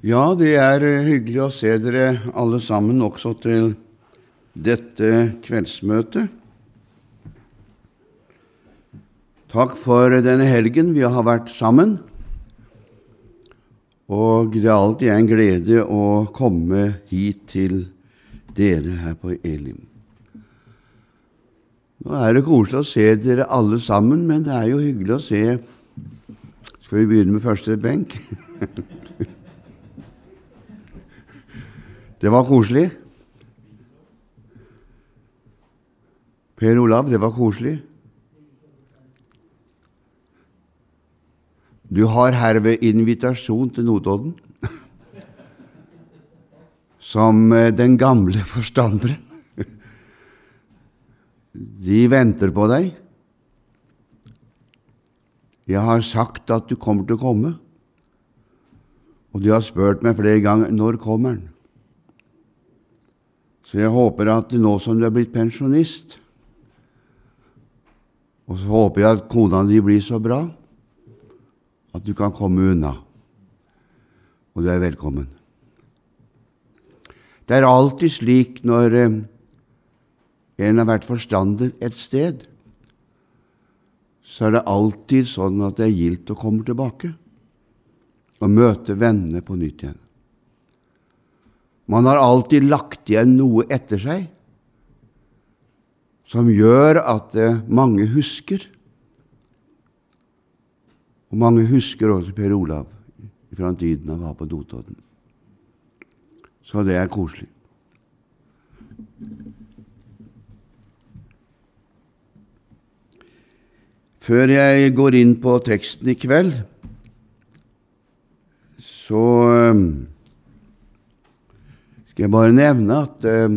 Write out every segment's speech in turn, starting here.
Ja, det er eh, hyggelig å se dere alle sammen også til dette kveldsmøtet. Takk for denne helgen vi har vært sammen. Og det er alltid en glede å komme hit til dere her på Elim. Nå er det koselig å se dere alle sammen, men det er jo hyggelig å se Skal vi begynne med første benk? Det var koselig. Per Olav, det var koselig. Du har herved invitasjon til Notodden som eh, den gamle forstanderen. De venter på deg. Jeg har sagt at du kommer til å komme, og de har spurt meg flere ganger når kommer han. Så jeg håper at nå som du er blitt pensjonist, og så håper jeg at kona di blir så bra at du kan komme unna, og du er velkommen. Det er alltid slik når eh, en har vært forstander et sted, så er det alltid sånn at det er gildt å komme tilbake og møte vennene på nytt igjen. Man har alltid lagt igjen noe etter seg som gjør at eh, mange husker. Og mange husker også Per Olav fra tiden han var på Notodden. Så det er koselig. Før jeg går inn på teksten i kveld, så eh, skal jeg bare nevne at uh,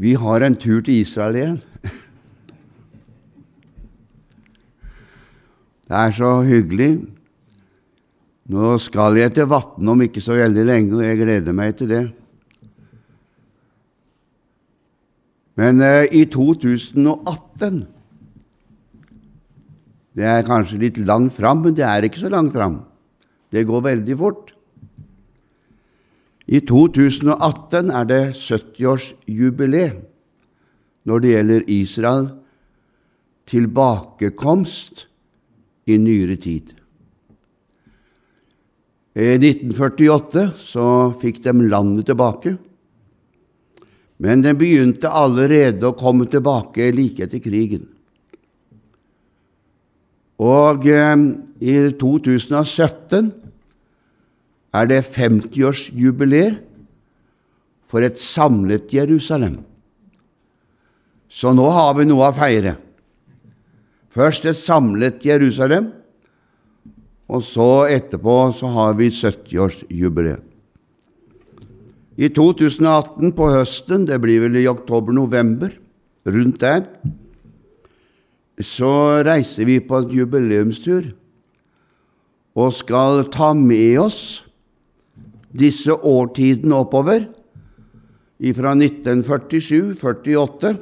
vi har en tur til Israel igjen. Det er så hyggelig. Nå skal jeg til Vatne om ikke så veldig lenge, og jeg gleder meg til det. Men uh, i 2018 Det er kanskje litt langt fram, men det er ikke så langt fram. Det går veldig fort. I 2018 er det 70-årsjubileet når det gjelder Israel tilbakekomst i nyere tid. I 1948 så fikk de landet tilbake, men den begynte allerede å komme tilbake like etter krigen. Og eh, i 2017 er det 50-årsjubileet for et samlet Jerusalem. Så nå har vi noe å feire. Først et samlet Jerusalem, og så etterpå så har vi 70-årsjubileet. I 2018, på høsten, det blir vel i oktober-november, rundt der, så reiser vi på en jubileumstur og skal ta med oss disse årtidene oppover, fra 1947, 48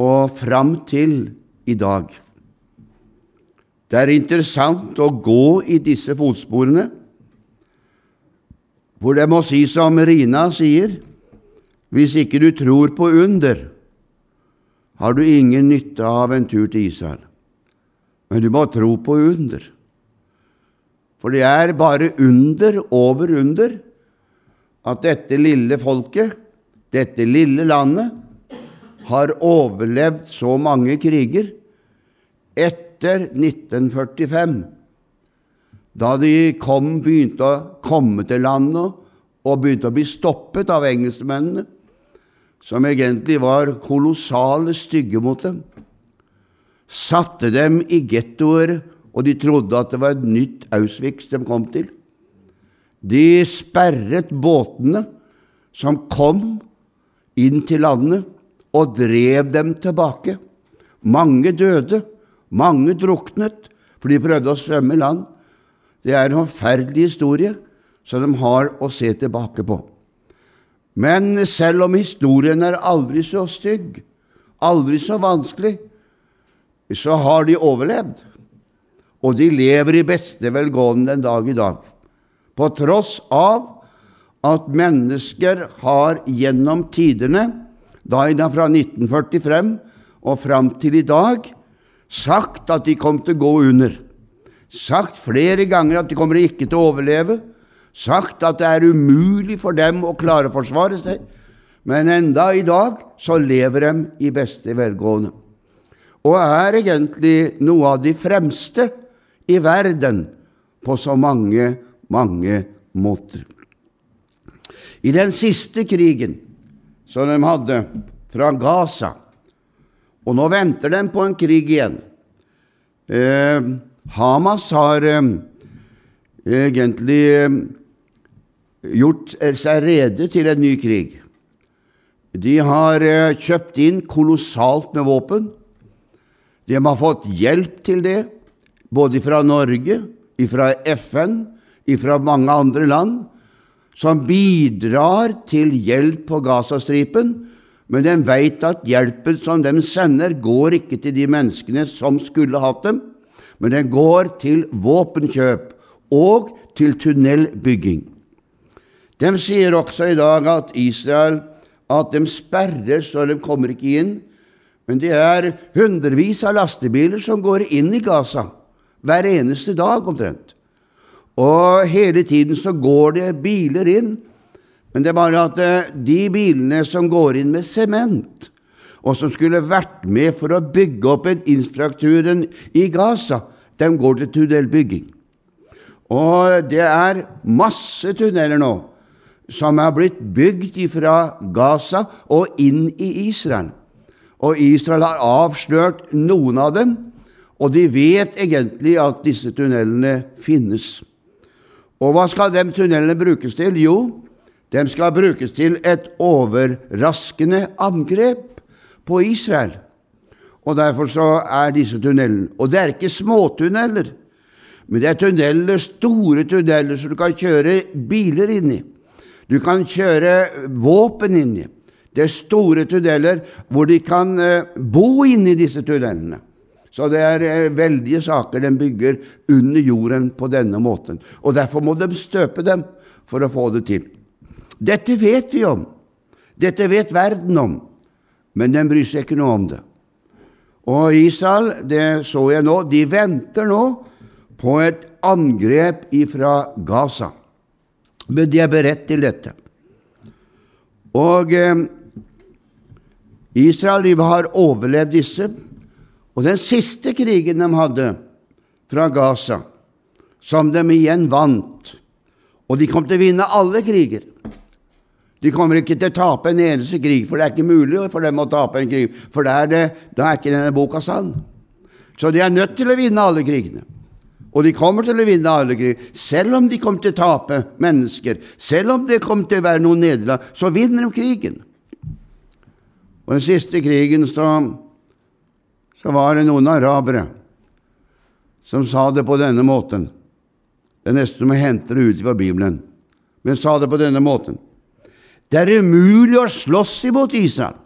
og fram til i dag. Det er interessant å gå i disse fotsporene, hvor det må si som Rina sier, hvis ikke du tror på under, har du ingen nytte av en tur til Israel. Men du må tro på under. For det er bare under over under at dette lille folket, dette lille landet, har overlevd så mange kriger etter 1945, da de kom, begynte å komme til landet og begynte å bli stoppet av engelskmennene, som egentlig var kolossale stygge mot dem, satte dem i gettoer og de trodde at det var et nytt Auschwitz de kom til. De sperret båtene som kom inn til landet, og drev dem tilbake. Mange døde, mange druknet, for de prøvde å svømme i land. Det er en forferdelig historie som de har å se tilbake på. Men selv om historien er aldri så stygg, aldri så vanskelig, så har de overlevd. Og de lever i beste velgående den dag i dag. på tross av at mennesker har gjennom tidene, da fra 1945 og fram til i dag, sagt at de kom til å gå under. Sagt flere ganger at de kommer ikke til å overleve. Sagt at det er umulig for dem å klare å forsvare seg. Men enda i dag så lever de i beste velgående. Og er egentlig noe av de fremste i verden på så mange, mange måter. I den siste krigen som de hadde fra Gaza Og nå venter de på en krig igjen. Eh, Hamas har eh, egentlig eh, gjort seg rede til en ny krig. De har eh, kjøpt inn kolossalt med våpen. De har fått hjelp til det, både fra Norge, fra FN, fra mange andre land som bidrar til hjelp på Gazastripen, men de vet at hjelpen som de sender, går ikke til de menneskene som skulle hatt dem, men den går til våpenkjøp og til tunnelbygging. De sier også i dag at Israel at de sperrer så de kommer ikke inn, men det er hundrevis av lastebiler som går inn i Gaza hver eneste dag omtrent. Og hele tiden så går det biler inn. Men det er bare at eh, de bilene som går inn med sement, og som skulle vært med for å bygge opp en infrastrukturen i Gaza, de går til tunnelbygging. Og det er masse tunneler nå som er blitt bygd fra Gaza og inn i Israel. Og Israel har avslørt noen av dem, og de vet egentlig at disse tunnelene finnes. Og hva skal de tunnelene brukes til? Jo, de skal brukes til et overraskende angrep på Israel. Og derfor så er disse tunnelene Og det er ikke småtunneler, men det er tunneler, store tunneler som du kan kjøre biler inn i. Du kan kjøre våpen inn i. Det er store tunneler hvor de kan bo bo inni disse tunnelene. Så det er eh, veldige saker de bygger under jorden på denne måten. Og derfor må de støpe dem for å få det til. Dette vet vi om. Dette vet verden om. Men den bryr seg ikke noe om det. Og Israel, det så jeg nå, de venter nå på et angrep ifra Gaza. Men de er beredt til dette. Og eh, Israel de har overlevd disse. Og den siste krigen de hadde fra Gaza, som de igjen vant Og de kom til å vinne alle kriger. De kommer ikke til å tape en eneste krig, for det er ikke mulig for dem å tape en krig. For da er, er ikke denne boka sann. Så de er nødt til å vinne alle krigene. Og de kommer til å vinne alle kriger. Selv om de kommer til å tape mennesker, selv om det kommer til å være noen nederlag, så vinner de krigen. Og den siste krigen så så var det noen arabere som sa det på denne måten. Det er nesten som å hente det ut fra Bibelen, men sa det på denne måten. Det er umulig å slåss imot Israel,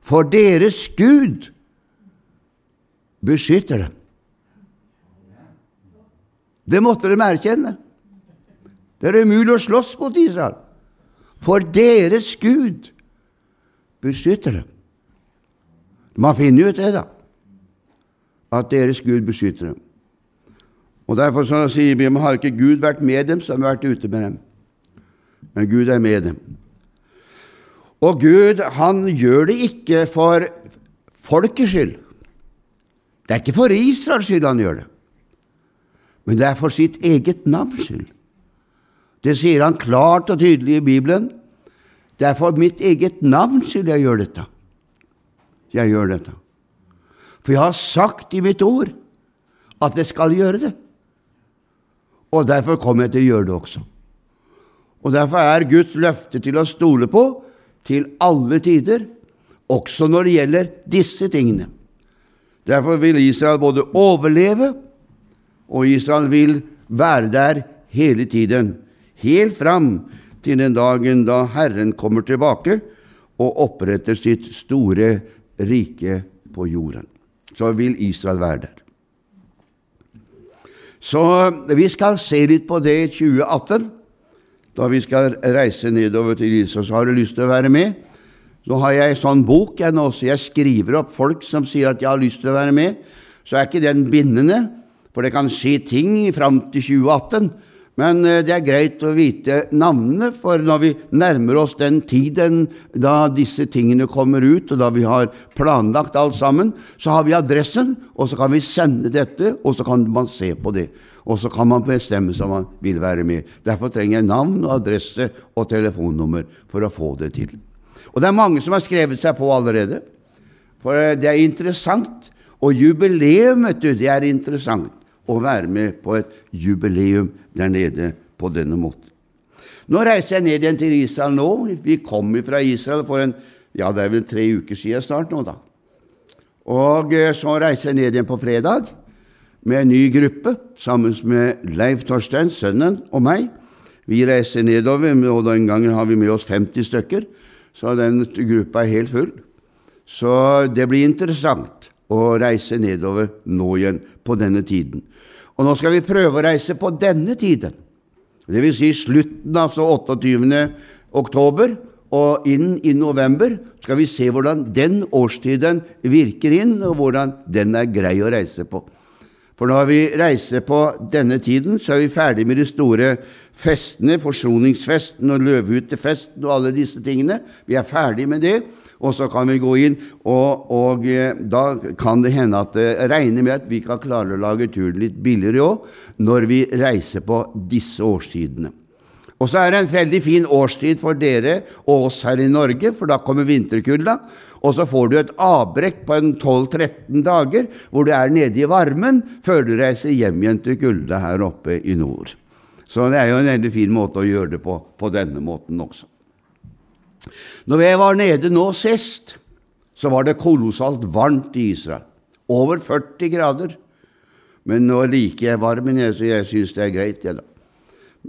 for deres Gud beskytter dem. Det måtte de erkjenne. Det er umulig å slåss mot Israel, for deres Gud beskytter dem. Man finner ut det, da, at deres Gud beskytter dem. Og Derfor så sier vi har ikke Gud vært med dem, så har vi vært ute med dem. Men Gud er med dem. Og Gud han gjør det ikke for folkets skyld. Det er ikke for Israels skyld han gjør det, men det er for sitt eget navns skyld. Det sier han klart og tydelig i Bibelen. Det er for mitt eget navns skyld jeg gjør dette jeg gjør dette. For jeg har sagt i mitt ord at jeg skal gjøre det. Og derfor kommer jeg til å gjøre det også. Og derfor er Guds løfte til å stole på til alle tider, også når det gjelder disse tingene. Derfor vil Israel både overleve, og Israel vil være der hele tiden, helt fram til den dagen da Herren kommer tilbake og oppretter sitt store rike på jorden. Så vil Israel være der. Så vi skal se litt på det i 2018, da vi skal reise nedover til Israel. Så har du lyst til å være med? Nå har jeg en sånn bok jeg nå, så jeg skriver opp folk som sier at jeg har lyst til å være med. Så er ikke den bindende, for det kan skje ting fram til 2018. Men eh, det er greit å vite navnene, for når vi nærmer oss den tiden da disse tingene kommer ut, og da vi har planlagt alt sammen, så har vi adressen, og så kan vi sende dette, og så kan man se på det. Og så kan man bestemme seg om man vil være med. Derfor trenger jeg navn og adresse og telefonnummer for å få det til. Og det er mange som har skrevet seg på allerede, for eh, det er interessant. Og jubileum, vet du, det er interessant å være med på et jubileum der nede på denne måten. Nå reiser jeg ned igjen til Israel nå. Vi kom fra Israel for en, ja, det er vel tre uker siden snart nå, da. Og eh, så reiser jeg ned igjen på fredag med en ny gruppe sammen med Leif Torstein, sønnen, og meg. Vi reiser nedover, og den gangen har vi med oss 50 stykker, så den gruppa er helt full. Så det blir interessant å reise nedover nå igjen på denne tiden. Og nå skal vi prøve å reise på denne tiden, dvs. Si slutten, altså 28. oktober, og inn i november skal vi se hvordan den årstiden virker inn, og hvordan den er grei å reise på. For når vi reiser på denne tiden, så er vi ferdig med de store festene, forsoningsfesten og løvhyttefesten og alle disse tingene. Vi er ferdig med det og så kan vi gå inn, og, og eh, da kan det hende at det regner med at vi kan klare å lage turen litt billigere òg, når vi reiser på disse årstidene. Og så er det en veldig fin årstid for dere og oss her i Norge, for da kommer vinterkulda. Og så får du et avbrekk på en 12-13 dager hvor du er nede i varmen før du reiser hjem igjen til kulda her oppe i nord. Så det er jo en veldig fin måte å gjøre det på på denne måten også. Når jeg var nede nå sist, så var det kolossalt varmt i Israel. Over 40 grader. Men nå liker jeg varmen, så jeg syns det er greit. Ja,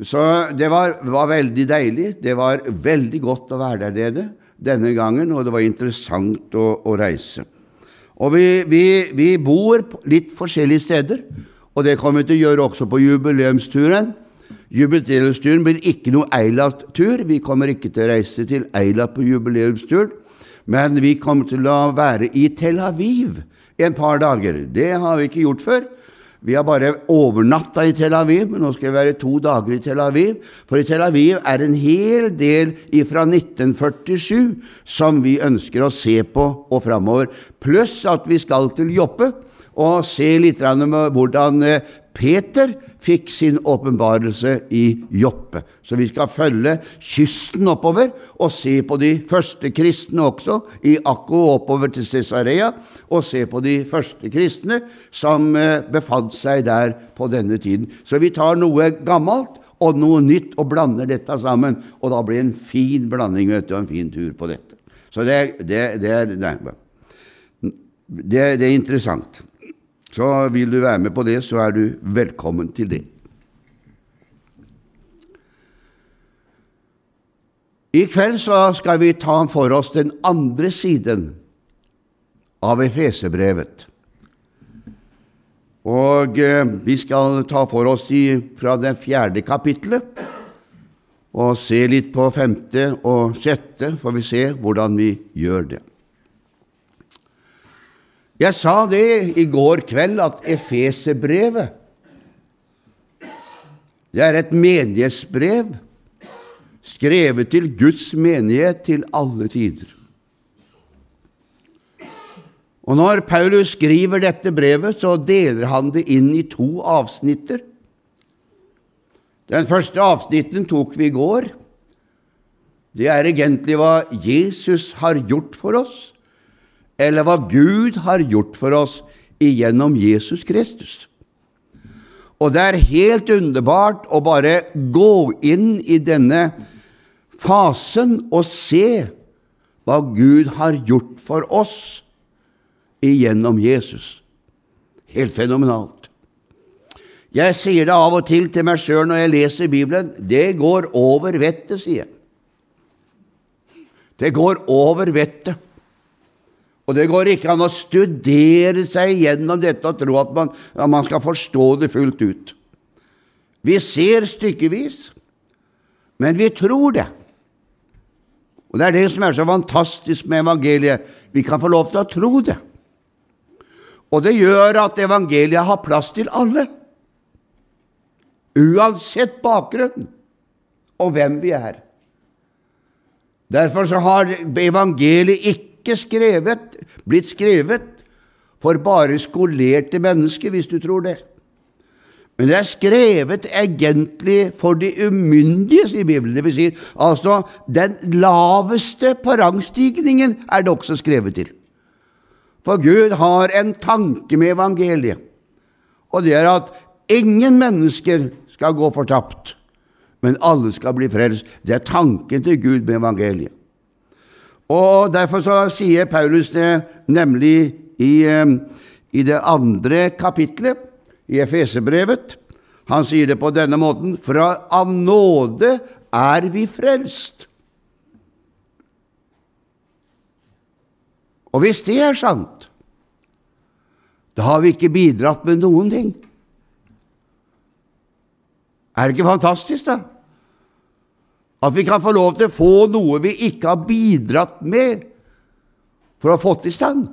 så det var, var, veldig deilig. Det var veldig godt å være der nede denne gangen, og det var interessant å, å reise. Og vi, vi, vi bor litt forskjellige steder, og det kommer vi til å gjøre også på jubileumsturen. Jubileumsturen blir ikke noe Eilat-tur. Vi kommer ikke til å reise til Eilat på jubileumsturen, men vi kommer til å være i Tel Aviv en par dager. Det har vi ikke gjort før. Vi har bare overnatta i Tel Aviv, men nå skal vi være to dager i Tel Aviv. For i Tel Aviv er en hel del fra 1947 som vi ønsker å se på og framover. Pluss at vi skal til Joppe og se litt med hvordan eh, Peter fikk sin åpenbarelse i Joppe. Så vi skal følge kysten oppover og se på de første kristne også, i Akko oppover til Cesarea, og se på de første kristne som eh, befant seg der på denne tiden. Så vi tar noe gammelt og noe nytt og blander dette sammen, og da blir det en fin blanding vet du, og en fin tur på dette. Så det, det, det, er, det, det er interessant. Så vil du være med på det, så er du velkommen til det. I kveld så skal vi ta for oss den andre siden av Efesebrevet. Og eh, vi skal ta for oss fra det fjerde kapittelet og se litt på femte og sjette, får vi se hvordan vi gjør det. Jeg sa det i går kveld, at Efeserbrevet det er et menighetsbrev skrevet til Guds menighet til alle tider. Og Når Paulus skriver dette brevet, så deler han det inn i to avsnitter. Den første avsnitten tok vi i går. Det er egentlig hva Jesus har gjort for oss eller hva Gud har gjort for oss igjennom Jesus Kristus. Og det er helt underbart å bare gå inn i denne fasen og se hva Gud har gjort for oss igjennom Jesus. Helt fenomenalt. Jeg sier det av og til til meg sjøl når jeg leser Bibelen. Det går over vettet, sier jeg. Det går over vettet. Og det går ikke an å studere seg gjennom dette og tro at man, at man skal forstå det fullt ut. Vi ser stykkevis, men vi tror det. Og Det er det som er så fantastisk med evangeliet. Vi kan få lov til å tro det. Og det gjør at evangeliet har plass til alle. Uansett bakgrunn og hvem vi er. Derfor så har evangeliet ikke skrevet, blitt skrevet for bare skolerte mennesker, hvis du tror det. Men det er skrevet egentlig for de umyndige, sier Bibelen. Det vil si, altså den laveste på rangstigningen er det også skrevet til. For Gud har en tanke med evangeliet, og det er at ingen mennesker skal gå fortapt, men alle skal bli frelst. Det er tanken til Gud med evangeliet. Og Derfor så sier Paulus det nemlig i, eh, i det andre kapitlet i Efesebrevet. Han sier det på denne måten For av nåde er vi frelst. Og hvis det er sant, da har vi ikke bidratt med noen ting. Er det ikke fantastisk, da? At vi kan få lov til å få noe vi ikke har bidratt med for å ha fått i stand.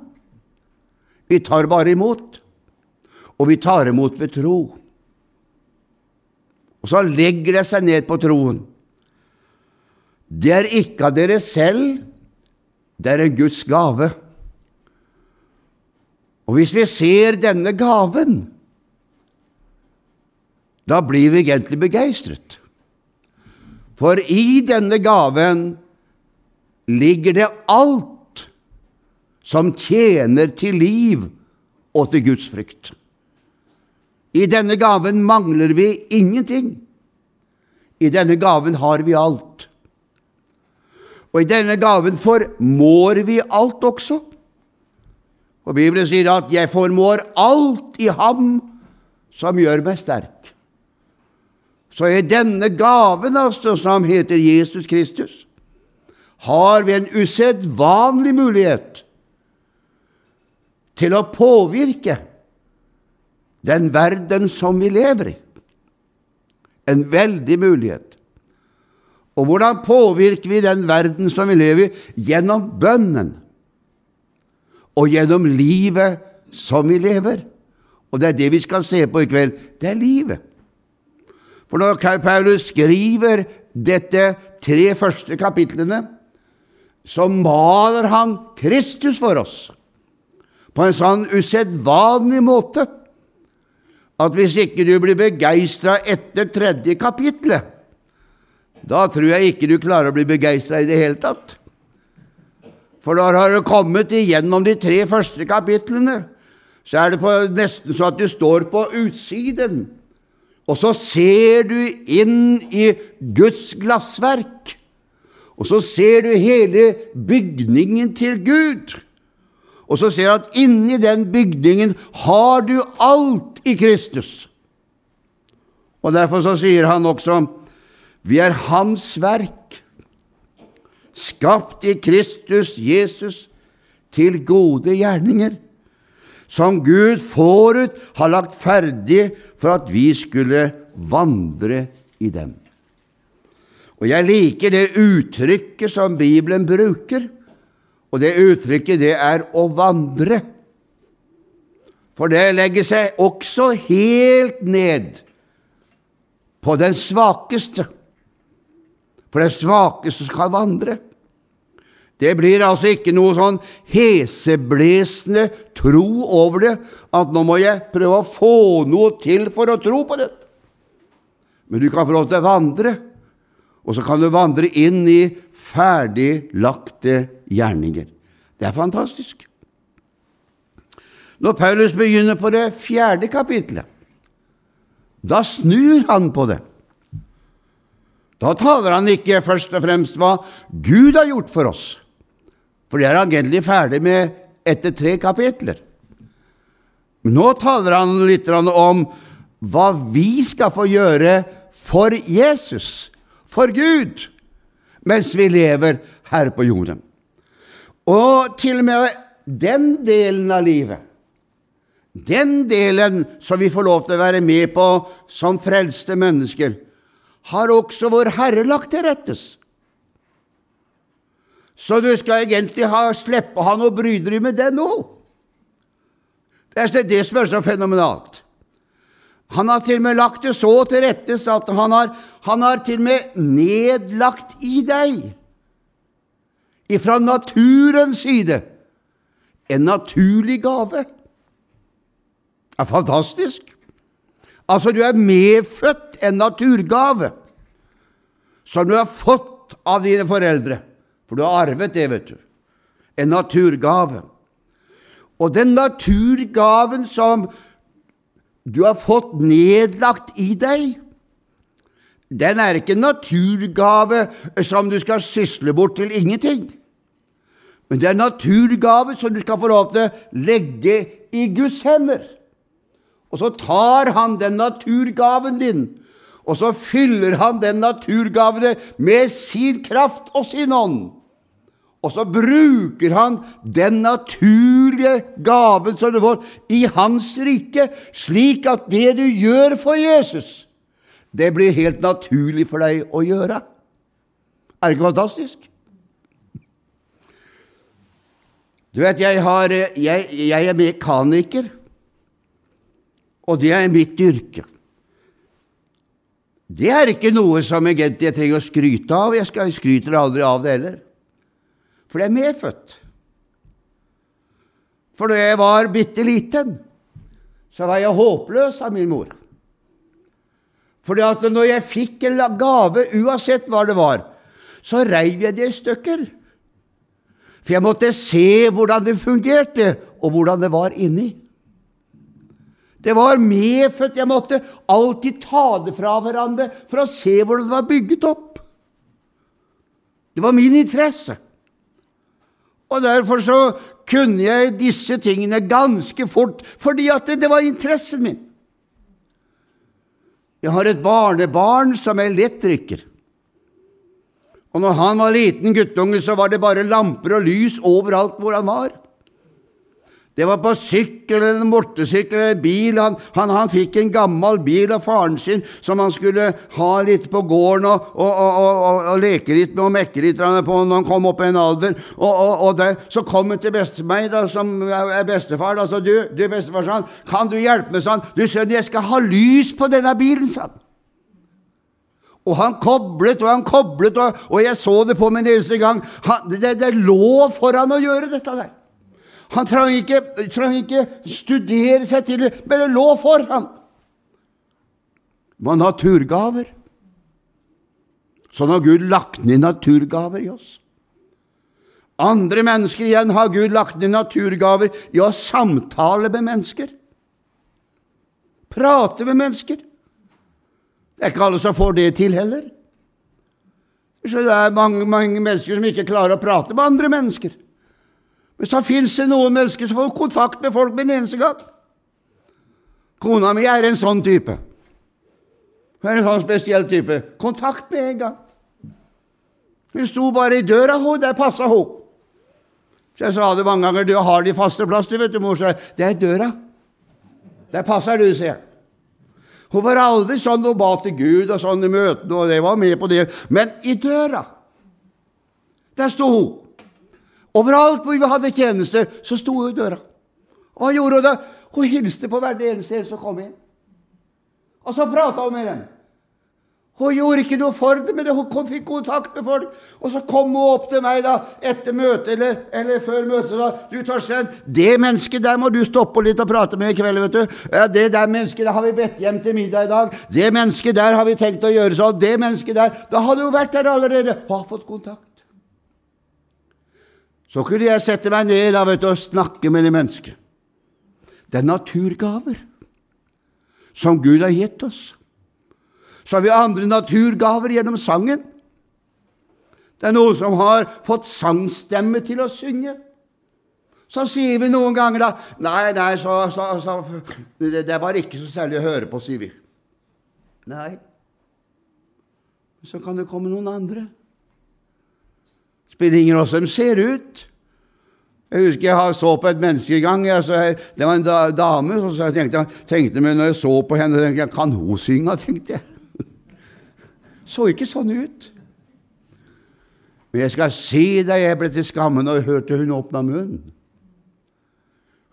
Vi tar bare imot og vi tar imot ved tro. Og så legger det seg ned på troen. Det er ikke av dere selv, det er en Guds gave. Og hvis vi ser denne gaven, da blir vi egentlig begeistret. For i denne gaven ligger det alt som tjener til liv og til Guds frykt. I denne gaven mangler vi ingenting. I denne gaven har vi alt. Og i denne gaven formår vi alt også. Og Bibelen sier at 'jeg formår alt i ham som gjør meg sterk'. Så er denne gaven, altså, som heter Jesus Kristus, har vi en usedvanlig mulighet til å påvirke den verden som vi lever i. En veldig mulighet. Og hvordan påvirker vi den verden som vi lever i? Gjennom bønnen. Og gjennom livet som vi lever. Og det er det vi skal se på i kveld. Det er livet. For når Paulus skriver dette tre første kapitlene, så maler han Kristus for oss på en sånn usedvanlig måte at hvis ikke du blir begeistra etter tredje kapitlet, da tror jeg ikke du klarer å bli begeistra i det hele tatt. For da har du kommet igjennom de tre første kapitlene, så er det på, nesten så at du står på utsiden, og så ser du inn i Guds glassverk, og så ser du hele bygningen til Gud. Og så ser du at inni den bygningen har du alt i Kristus. Og Derfor så sier han også vi er Hans verk, skapt i Kristus Jesus til gode gjerninger, som Gud forut har lagt ferdig for at vi skulle vandre i dem. Og jeg liker det uttrykket som Bibelen bruker. Og det uttrykket, det er å vandre. For det legger seg også helt ned på den svakeste. For den svakeste skal vandre. Det blir altså ikke noe sånn heseblesende tro over det, at nå må jeg prøve å få noe til for å tro på det. Men du kan få lov til å vandre, og så kan du vandre inn i ferdiglagte gjerninger. Det er fantastisk. Når Paulus begynner på det fjerde kapitlet, da snur han på det. Da taler han ikke først og fremst hva Gud har gjort for oss, for det er han egentlig ferdig med etter tre kapitler. Men nå taler han litt om hva vi skal få gjøre for Jesus, for Gud, mens vi lever her på jorden. Og til og med den delen av livet, Den delen som vi får lov til å være med på som frelste mennesker, har også Vår Herre lagt til rettes. Så du skal egentlig ha, slippe å ha noe bryderi med det nå. Det er det som er så fenomenalt. Han har til og med lagt det så til rettes at han har, han har til og med nedlagt i deg, ifra naturens side, en naturlig gave. Det er fantastisk. Altså, du er medfødt en naturgave som du har fått av dine foreldre. For du har arvet det, vet du. En naturgave. Og den naturgaven som du har fått nedlagt i deg, den er ikke en naturgave som du skal sysle bort til ingenting. Men det er en naturgave som du skal få lov til å legge i Guds hender. Og så tar han den naturgaven din, og så fyller han den naturgaven med sin kraft og sin ånd. Og så bruker han den naturlige gaven som du får, i hans rike, slik at det du gjør for Jesus, det blir helt naturlig for deg å gjøre. Er det ikke fantastisk? Du vet, jeg, har, jeg, jeg er mekaniker, og det er mitt yrke. Det er ikke noe som egentlig jeg trenger å skryte av. Jeg, skryter aldri av det heller. For det er medfødt. For da jeg var bitte liten, så var jeg håpløs av min mor. Fordi at når jeg fikk en gave, uansett hva det var, så reiv jeg det i stykker. For jeg måtte se hvordan det fungerte, og hvordan det var inni. Det var medfødt. Jeg måtte alltid ta det fra hverandre for å se hvordan det var bygget opp. Det var min interesse. Og derfor så kunne jeg disse tingene ganske fort, fordi at det, det var interessen min. Jeg har et barnebarn som er elektriker. Og når han var liten guttunge, så var det bare lamper og lys overalt hvor han var. Det var på sykkel eller mortesykkel eller bil. Han, han, han, fikk en gammel bil av faren sin som han skulle ha litt på gården og, og, og, og leke litt med og mekke litt på når han kom opp i en alder. Og, det, Så kom han til beste meg, da, som er bestefar. Da, så du, du bestefar, sa han, kan du hjelpe meg? sånn? Du skjønner, jeg skal ha lys på denne bilen, sa han. Og han koblet og han koblet, og, og jeg så det på min eneste gang. Han, det, det lå foran å gjøre dette der. Han trang ikke, trang ikke studere seg til det, men det lå for ham. Det var naturgaver. Sånn har Gud lagt ned naturgaver i oss. Andre mennesker igjen har Gud lagt ned naturgaver i å samtale med mennesker. Prate med mennesker. Det er ikke alle som får det til heller. Så det er mange, mange mennesker som ikke klarer å prate med andre mennesker. Men det fins noen mennesker som får kontakt med folk med en eneste gang. Kona mi er en sånn type. Hun er en sånn spesiell type. Kontakt med en gang. Hun sto bare i døra, hun. Der passa hun. Så jeg sa det mange ganger. Du har de faste plass, du, vet du, mor. Så det er døra. Der passer du, sier jeg. Hun var aldri sånn og ba til Gud og sånn i møtene, og det var med på det. Men i døra, der sto hun. Overalt hvor vi hadde tjeneste, så sto hun i døra. Og hva gjorde hun da? Hun hilste på hvert eneste en som kom inn. Og så prata hun med dem. Hun gjorde ikke noe for det, men hun fikk kontakt med folk. Og så kom hun opp til meg da, etter møtet eller, eller før møtet. da, 'Du, Torstein, det mennesket der må du stoppe litt og prate med i kveld.' vet du. 'Det der mennesket der har vi bedt hjem til middag i dag.' 'Det mennesket der har vi tenkt å gjøre sånn.' 'Det mennesket der.' Da hadde hun vært der allerede og har fått kontakt. Så kunne jeg sette meg ned da, vet du, og snakke med det mennesket. Det er naturgaver som Gud har gitt oss. Så har vi andre naturgaver gjennom sangen. Det er noen som har fått sangstemme til å synge. Så sier vi noen ganger da Nei, nei, så, så, så det, det var ikke så særlig å høre på, sier vi. Nei. Så kan det komme noen andre spiller ingen rolle hvordan de ser ut. Jeg husker jeg så på et menneske en gang. Jeg, det var en dame. og så jeg tenkte, tenkte meg når jeg så på henne, tenkte jeg, Kan hun synge? tenkte jeg. Så ikke sånn ut. Men jeg skal si deg, jeg ble til skamme når jeg hørte hun åpna munnen.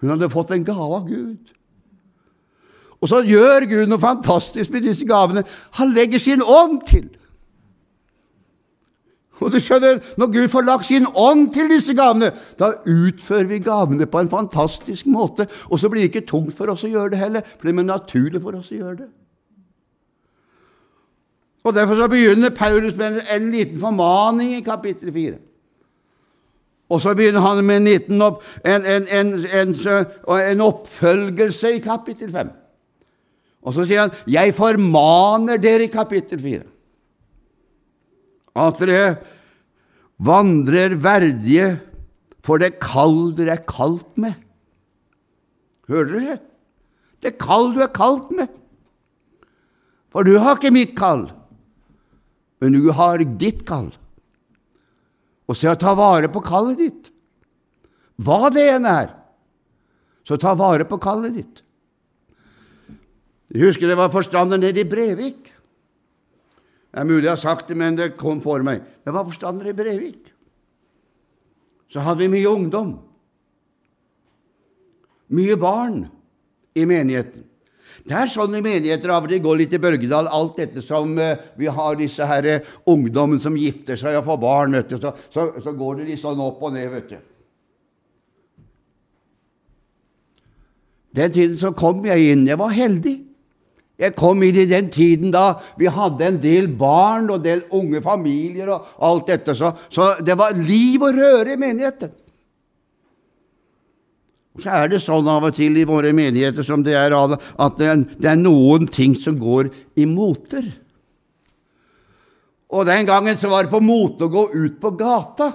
Hun hadde fått en gave av Gud. Og så gjør Gud noe fantastisk med disse gavene. Han legger sin ånd til. Og du skjønner, Når Gud får lagt sin ånd til disse gavene, da utfører vi gavene på en fantastisk måte. Og så blir det ikke tungt for oss å gjøre det heller, det blir naturlig for oss å gjøre det. Og Derfor så begynner Paulus med en liten formaning i kapittel 4. Og så begynner han med en liten opp, en, en, en, oppfølgelse i kapittel 5. Og så sier han 'Jeg formaner dere' i kapittel 4. At dere vandrer verdige for det kall dere er kalt med. Hører dere? Det kall du er kalt med. For du har ikke mitt kall men du har ditt kall. Og så ta vare på kallet ditt. Hva det enn er, så ta vare på kallet ditt. Jeg husker det var forstander nede i Brevik. Det er mulig jeg har sagt det, men det kom for meg. Jeg var forstander i Brevik. Så hadde vi mye ungdom. Mye barn i menigheten. Det er sånn i menigheter av og til går litt i bølgedal, alt dette som uh, vi har disse her uh, ungdommen som gifter seg og får barn, vet du, så, så, så, går det litt sånn opp og ned, vet du. Den tiden så kom jeg inn. Jeg var heldig. Jeg kom inn i den tiden da vi hadde en del barn og en del unge familier og alt dette, så, så det var liv og røre i menigheten. Så er det sånn av og til i våre menigheter som det er, at det er noen ting som går i moter. Og den gangen så var det på mote å gå ut på gata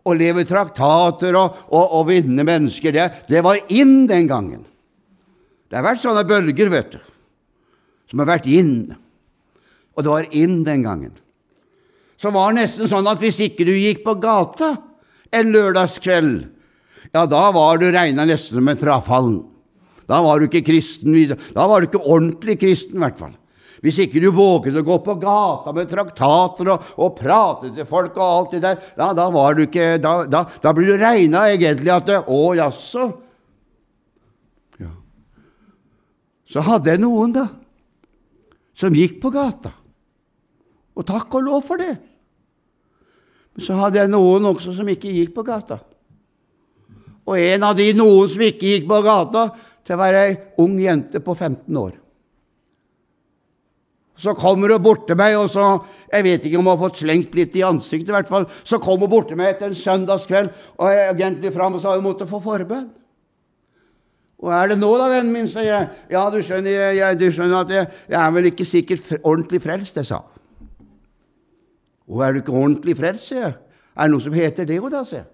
og leve traktater og, og, og vinne mennesker. Det, det, var inn den gangen. Det har vært sånne bølger, vet du, som har vært inn. Og det var inn den gangen. Så var det nesten sånn at hvis ikke du gikk på gata en lørdagskveld ja, da var du regna nesten som en frafallen. Da var du ikke kristen videre. Da var du ikke ordentlig kristen, i hvert fall. Hvis ikke du våget å gå på gata med traktater og, og prate til folk og alt det der, da, da var du ikke Da, da, da blir du regna egentlig at Å, jaså? Ja. Så hadde jeg noen, da, som gikk på gata. Og takk og lov for det. Men så hadde jeg noen også som ikke gikk på gata. Og en av de noen som ikke gikk på gata, til å være ei ung jente på 15 år. Så kommer hun bort til meg, og så Jeg vet ikke om hun har fått slengt litt i ansiktet, i hvert fall. Så kom hun bort til meg etter en søndagskveld, og jeg egentlig fram og sa hun måtte få forbønn. Hva er det nå, da, vennen min? sa jeg. Ja, du skjønner, jeg, du skjønner at jeg, jeg, er vel ikke sikkert ordentlig frelst, jeg sa. Og er du ikke ordentlig frelst, sier jeg. Er det noe som heter det, da, sier jeg.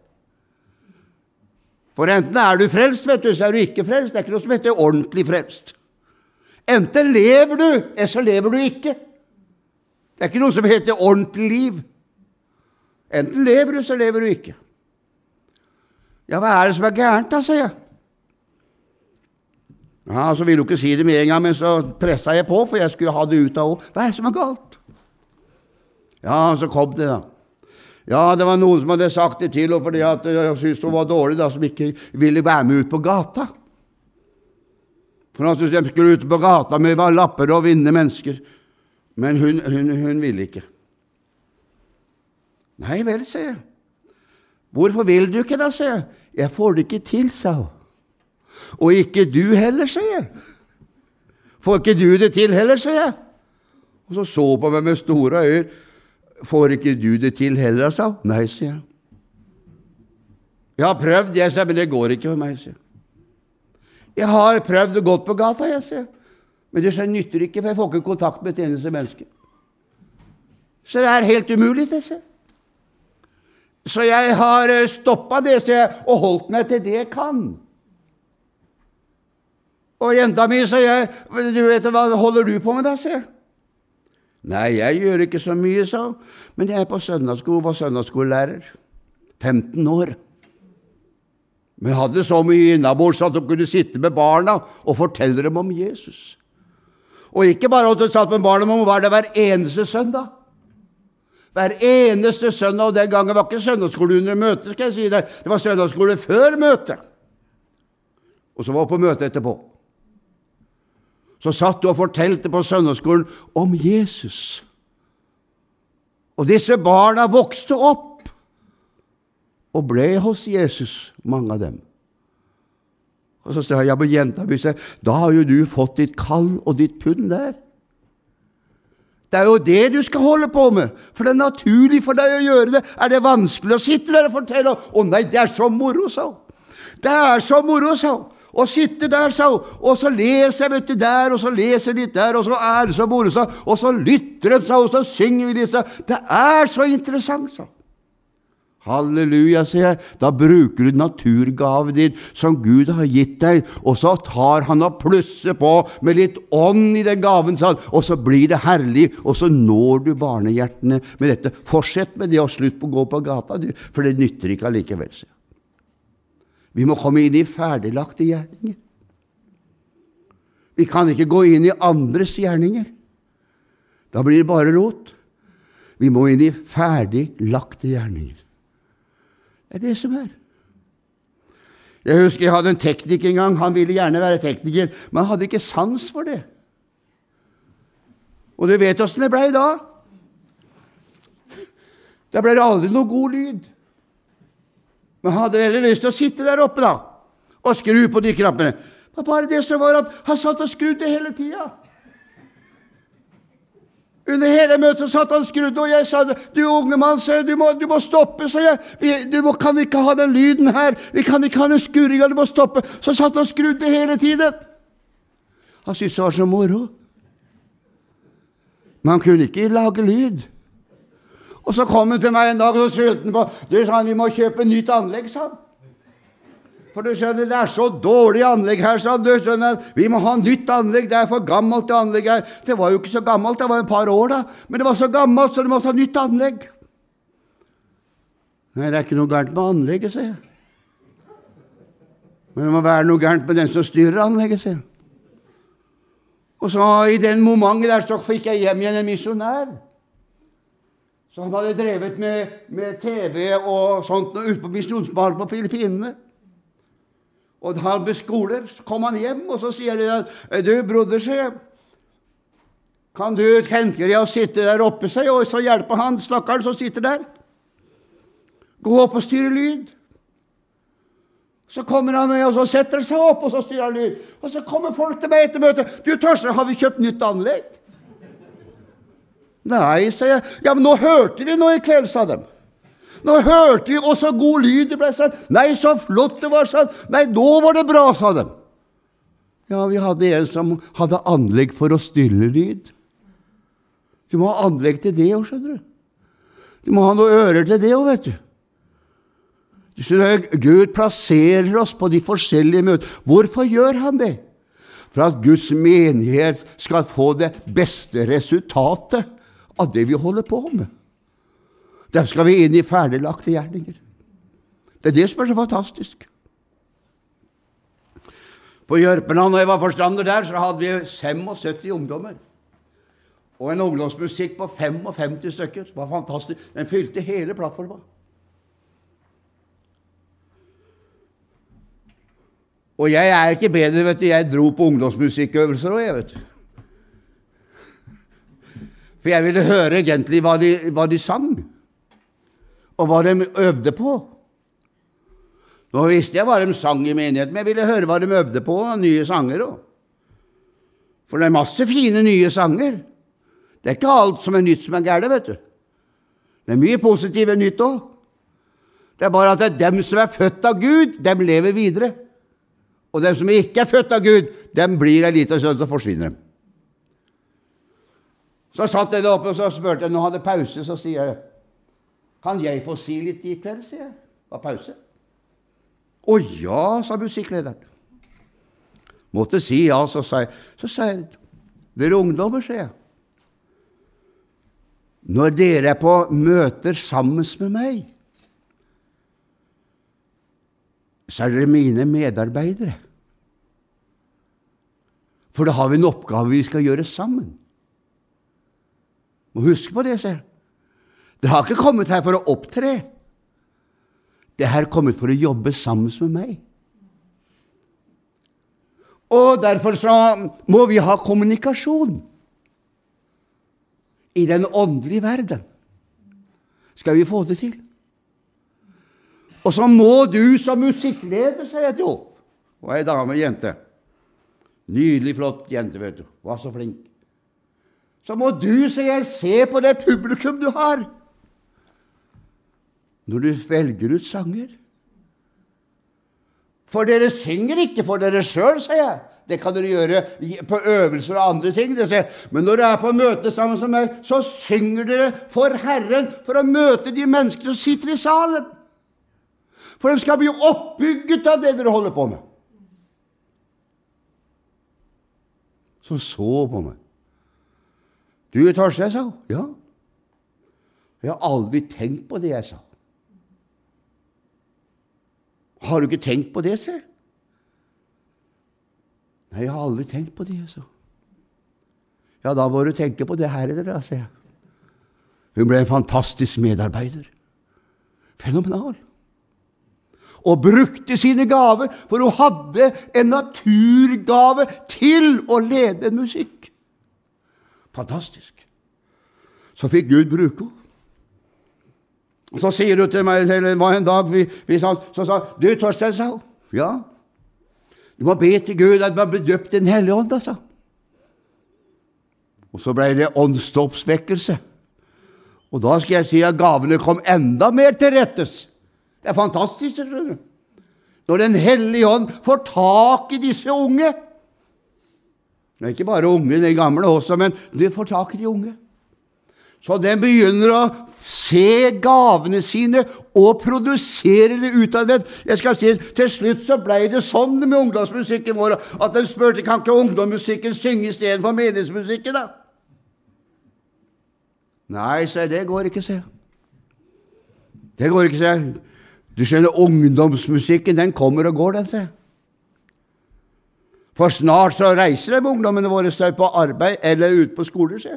For enten er du frelst, vet du, så er du ikke frelst. Det er ikke noe som heter ordentlig frelst. Enten lever du, eller så lever du ikke. Det er ikke noe som heter ordentlig liv. Enten lever du, så lever du ikke. Ja, hva er det som er gærent, da, sier jeg. Ja, Så ville hun ikke si det med en gang, men så pressa jeg på, for jeg skulle ha det ut av henne. Hva er det som er galt? Ja, så kom det, da. Ja, det var noen som hadde sagt det til henne fordi at jeg syntes hun var dårlig, da, som ikke ville være med ut på gata. For han syntes de skulle ut på gata med lapper og vinne mennesker. Men hun, hun, hun ville ikke. Nei vel, sier jeg. Hvorfor vil du ikke, da, sier jeg. Jeg får det ikke til, sa hun. Og ikke du heller, sier jeg. Får ikke du det til heller, sier jeg. Og så så på meg med store øyne. Får ikke du det til heller, sa hun. Nei, sier jeg. Jeg har prøvd, jeg, sier, men det går ikke for meg, sier jeg. Jeg har prøvd og gått på gata, jeg, sier Men det nytter ikke, for jeg får ikke kontakt med et eneste menneske. Så det er helt umulig, det, sier Så jeg har eh, stoppa det, sier jeg, og holdt meg til det jeg kan. Og jenta mi, sier jeg, du vet hva holder du på med da, sier jeg. Nei, jeg gjør ikke så mye, sa hun, men jeg er på søndagsskole, var søndagsskolelærer. 15 år. Men hadde så mye innabords at hun kunne sitte med barna og fortelle dem om Jesus. Og ikke bare at hun satt med barna, men hun var det hver eneste søndag. Hver eneste søndag, og den gangen var ikke søndagsskole under møtet, skal jeg si deg. Det var søndagsskole før møtet. Og så var hun på møtet etterpå. Så satt du og fortalte på søndagsskolen om Jesus. Og disse barna vokste opp og ble hos Jesus, mange av dem. Og så sa jeg, på men jenta mi, da har jo du fått ditt kall og ditt pund der. Det er jo det du skal holde på med, for det er naturlig for deg å gjøre det. Er det vanskelig å sitte der og fortelle? Å nei, det er så moro, sa hun. Det er så moro, sa hun. Å sitte der, sa hun, og så leser jeg vet du, der, og så leser jeg litt der, og så er det så moro, sa. Og så lytter de, sa og så synger vi sa Det er så interessant, sa. Halleluja, sier jeg. Da bruker du naturgaven din som Gud har gitt deg, og så tar han og plusser på med litt ånd i den gaven, sa han, og så blir det herlig, og så når du barnehjertene med dette. Fortsett med det, og slutt på å gå på gata, du, for det nytter ikke allikevel, sier Vi må komme inn i ferdiglagte gjerninger. Vi kan ikke gå inn i andres gjerninger. Da blir det bare rot. Vi må inn i ferdiglagte gjerninger. Det er det som er. Jeg husker jeg hadde en tekniker en gang. Han ville gjerne være tekniker, men han hadde ikke sans for det. Og du vet åssen det blei da? Da ble det aldri noe god lyd. Men han hadde veldig lyst til å sitte der oppe da, og skru på de knappene. Men bare det som var at han satt og skrudde hele tida. Under hele møtet så satt han skrudd, og jeg sa du unge mann, du må, du må stoppe, sa jeg. Vi, må, kan vi ikke ha den lyden her? Vi kan ikke ha den skurringa, du må stoppe. Så satt han skrudde hele tiden. Han syntes det var så moro. Men han kunne ikke lage lyd. Og så kom han til meg en dag og så skyldte han på Du sa han, vi må kjøpe nytt anlegg, sa han. For du skjønner, det er så dårlig anlegg her, sa du. skjønner, Vi må ha nytt anlegg. Det er for gammelt, det anlegget her. Det var jo ikke så gammelt, det var et par år, da. Men det var så gammelt, så du måtte ha nytt anlegg. Nei, det er ikke noe gærent med anlegget, sier jeg. Men det må være noe gærent med den som styrer anlegget, sier jeg. Og så i den momentet der så fikk jeg hjem igjen en misjonær. Så han hadde drevet med, med TV og sånt ute på misjonsbaren på Filippinene. Og han ble skoler, så kom han hjem, og så sier de at du, broder, sier kan du tenke deg å sitte der oppe, seg, og så hjelpe han stakkaren som sitter der? Gå opp og styre lyd. Så kommer han og så setter han seg opp, og så styrer han lyd. Og så kommer folk til meg etter møtet. 'Du, Torstein, har vi kjøpt nytt anlegg?' Nei, sa jeg. Ja, men nå hørte vi noe i kveld, sa de. Nå hørte vi, og så god lyd det ble sa de. Nei, så flott det var, sa Nei, nå var det bra, sa de. Ja, vi hadde en som hadde anlegg for å stille lyd. Du må ha anlegg til det òg, skjønner du. Du må ha noen ører til det òg, vet du. Du skjønner, Gud plasserer oss på de forskjellige møtene. Hvorfor gjør han det? For at Guds menighet skal få det beste resultatet av det vi holder på med. Der skal vi inn i ferdiglagte gjerninger. Det er det som er så fantastisk. På Jørpeland, når jeg var forstander der, så hadde vi 75 ungdommer. Og en ungdomsmusikk på 55 stykker. Det var fantastisk. Den fylte hele plattforma. Og jeg er ikke bedre, vet du. Jeg dro på ungdomsmusikkøvelser òg, jeg, vet du. For jeg ville høre egentlig hva de, hva de sang og hva de øvde på. Nå visste jeg hva de sang i menigheten, men jeg ville høre hva de øvde på, og nye sanger òg. For det er masse fine nye sanger. Det er ikke alt som er nytt, som er gærent, vet du. Det er mye positivt nytt òg. Det er bare at det er dem som er født av Gud, dem lever videre. Og dem som ikke er født av Gud, dem blir ei lita stund, så forsvinner dem. Så satt jeg der oppe og så spurte jeg, nå hadde pause, så sier jeg kan jeg få si litt i kveld, sier jeg. Det var pause. Å ja, sa musikklederen. Måtte si ja, så sa jeg, så sa jeg Dere ungdommer, sier jeg. Når dere er på møter sammen med meg, så er dere mine medarbeidere. For da har vi en oppgave vi skal gjøre sammen. Må huske på det, se. Dere har ikke kommet her for å opptre. Det har kommet for å jobbe sammen med meg. Og derfor så må vi ha kommunikasjon i den åndelige verden. Skal vi få det til? Og så må du som musikkleder, sier jeg til henne. er ei dame, jente. Nydelig, flott jente, vet du. Var så flink. Så må du, sier jeg, se på det publikum du har, når du velger ut sanger. For dere synger ikke for dere sjøl, sier jeg. Det kan dere gjøre på øvelser og andre ting. Men når dere er på møte sammen som meg, så synger dere for Herren for å møte de menneskene som sitter i salen. For de skal bli oppbygget av det dere holder på med. Som så på meg. Du, Torstein, sa hun. Ja. Jeg har aldri tenkt på det jeg sa. Har du ikke tenkt på det, se? Nei, jeg har aldri tenkt på det, jeg sa. Ja, da må du tenke på det her, da, sa jeg. Hun ble en fantastisk medarbeider. Fenomenal og brukte sine gaver, for hun hadde en naturgave til å lede en musikk. Fantastisk. Så fikk Gud bruke henne. Og Så sier hun til meg det var en dag vi, vi sa, så sa Du, Torstein, sa hun. Ja. Du må be til Gud at man blir døpt i Den hellige ånd, altså. Og så ble det åndsdåpsvekkelse. Og da skal jeg si at gavene kom enda mer til rettes. Det er fantastisk. skjønner du. Når Den hellige ånd får tak i disse unge Det er ikke bare unge, de gamle også, men de får tak i de unge. Så den begynner å se gavene sine og produsere det utadvendt. Jeg skal si, Til slutt så ble det sånn med ungdomsmusikken vår at de spurte kan ikke ungdomsmusikken synge istedenfor menighetsmusikken. da? Nei, se, det går ikke, se. Det går ikke, se. Du skjønner, ungdomsmusikken den kommer og går, den, se. For snart så reiser de ungdommene våre seg på arbeid eller ut på skoler, se.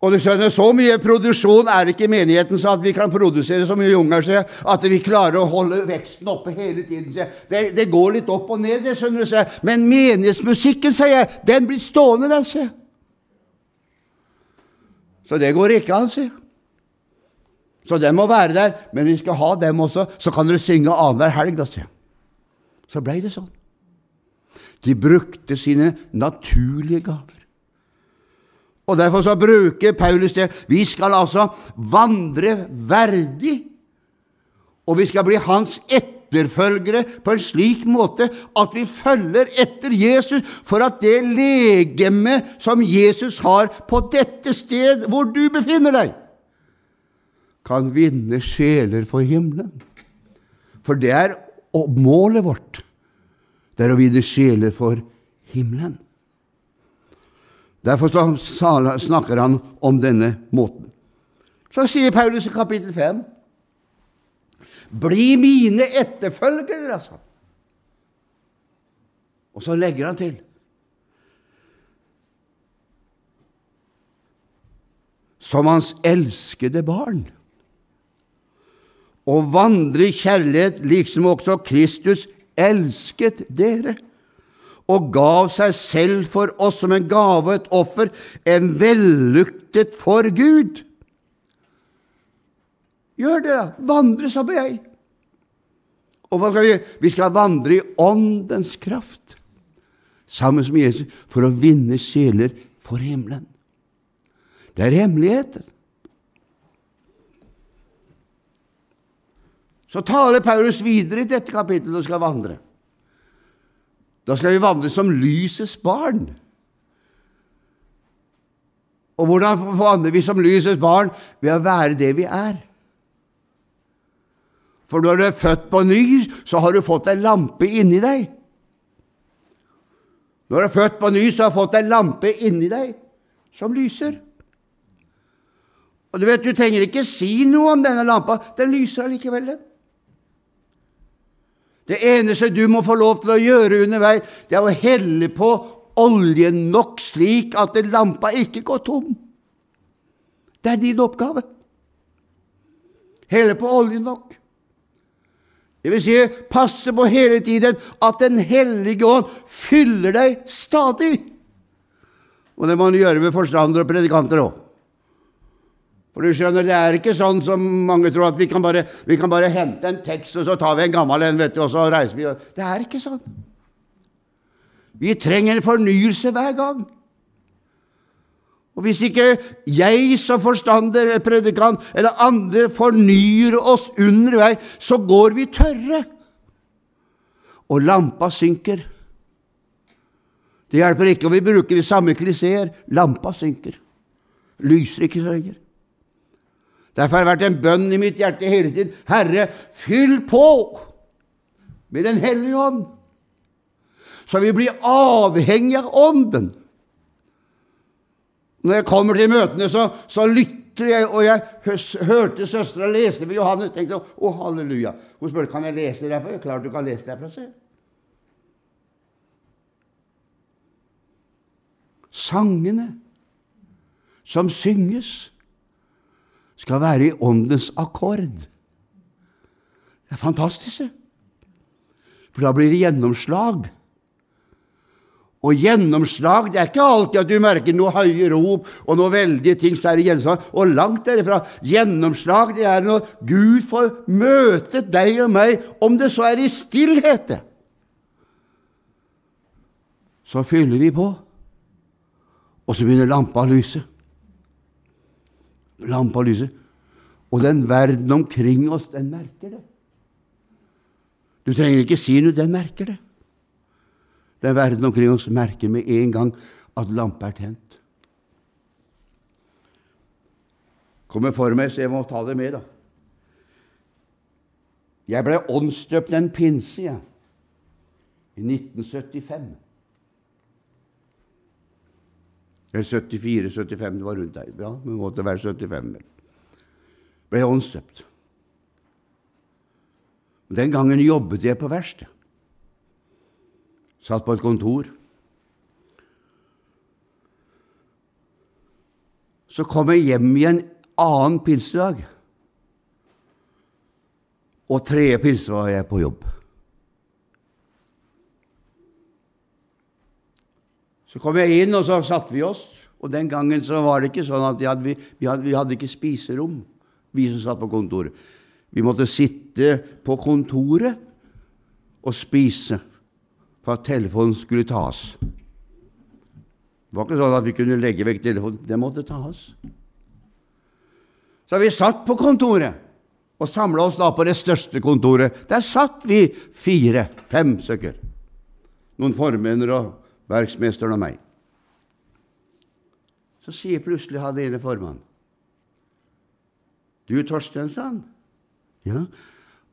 Og du skjønner, Så mye produksjon er det ikke i menigheten så at vi kan produsere så mye unger se, at vi klarer å holde veksten oppe hele tiden. Det, det går litt opp og ned, det skjønner du. Se. Men menighetsmusikken, sier jeg, den blir stående, den. sier Så det går ikke an, sier Så den må være der, men vi skal ha dem også. Så kan dere synge annenhver helg, da, sier Så blei det sånn. De brukte sine naturlige gaver. Og Derfor så bruker Paulus det. Vi skal altså vandre verdig, og vi skal bli hans etterfølgere på en slik måte at vi følger etter Jesus, for at det legeme som Jesus har på dette sted hvor du befinner deg, kan vinne sjeler for himmelen. For det er målet vårt. Det er å vide sjeler for himmelen. Derfor snakker han om denne måten. Så sier Paulus i kapittel 5.: Bli mine etterfølgere, altså. Og så legger han til Som hans elskede barn og vandre i kjærlighet, liksom også Kristus elsket dere og gav seg selv for oss som en gave, et offer, en velluktet for Gud. Gjør det, da. Vandre som jeg. Og hva skal vi gjøre? Vi skal vandre i Åndens kraft sammen med Jesus for å vinne sjeler for himmelen. Det er hemmeligheten. Så taler Paulus videre i dette kapittelet og skal vandre. Da skal vi vandre som lysets barn. Og hvordan vandrer vi som lysets barn? Ved å være det vi er. For når du er født på ny, så har du fått en lampe inni deg. Når du er født på ny, så har du fått en lampe inni deg som lyser. Og Du vet, du trenger ikke si noe om denne lampa. Den lyser allikevel, den. Det eneste du må få lov til å gjøre underveis, det er å helle på oljen nok slik at lampa ikke går tom. Det er din oppgave. Helle på oljen nok. Det vil si, passe på hele tiden at Den hellige ånd fyller deg stadig. Og det må du gjøre med forstandere og predikanter òg. For du skjønner, Det er ikke sånn som mange tror, at vi kan, bare, vi kan bare hente en tekst, og så tar vi en gammel en, vet du, og så reiser vi. Det er ikke sånn. Vi trenger en fornyelse hver gang. Og Hvis ikke jeg som forstander, predikant eller andre fornyer oss underveis, så går vi tørre. Og lampa synker. Det hjelper ikke om vi bruker de samme klisjeer. Lampa synker. Lyser ikke så lenger. Derfor har det vært en bønn i mitt hjerte hele tiden. Herre, fyll på med Den hellige ånd, så vi blir avhengig av Ånden. Når jeg kommer til møtene, så, så lytter jeg, og jeg hørte søstera lese ved Johannes. tenkte å, halleluja. Hun spurte kan jeg lese derfra. Klart du kan lese derfra, se. Sangene som synges, skal være i åndens akkord. Det er fantastisk, det. For da blir det gjennomslag. Og gjennomslag det er ikke alltid at du merker noe høye rop og noe veldige ting. så er det gjennomslag. Og langt derifra. Gjennomslag det er når Gud får møte deg og meg, om det så er i stillhet. Så fyller vi på, og så begynner lampa å lyse. Lampa lyser. lyse. Og den verden omkring oss, den merker det. Du trenger ikke si noe, den merker det. Den verden omkring oss merker med en gang at lampa er tent. Kommer for meg, så jeg må ta det med, da. Jeg ble åndsdøpt en pinse, jeg, i 1975. Eller 74-75, det var rundt der. Ja, det måtte være 75. Ble åndsdøpt. Den gangen jobbet jeg på verksted. Satt på et kontor. Så kom jeg hjem i en annen pinsedag. Og tredje pinse var jeg på jobb. Så kom jeg inn, og så satte vi oss. Og den gangen så var det ikke sånn at vi hadde, vi hadde, vi hadde ikke spiserom, vi som satt på kontoret. Vi måtte sitte på kontoret og spise for at telefonen skulle tas. Det var ikke sånn at vi kunne legge vekk telefonen. Den måtte tas. Så vi satt på kontoret og samla oss da på det største kontoret. Der satt vi fire-fem stykker. Noen formenner og verksmesteren og meg. Så sier plutselig han ene formannen Du, Torsten, sa han. Ja,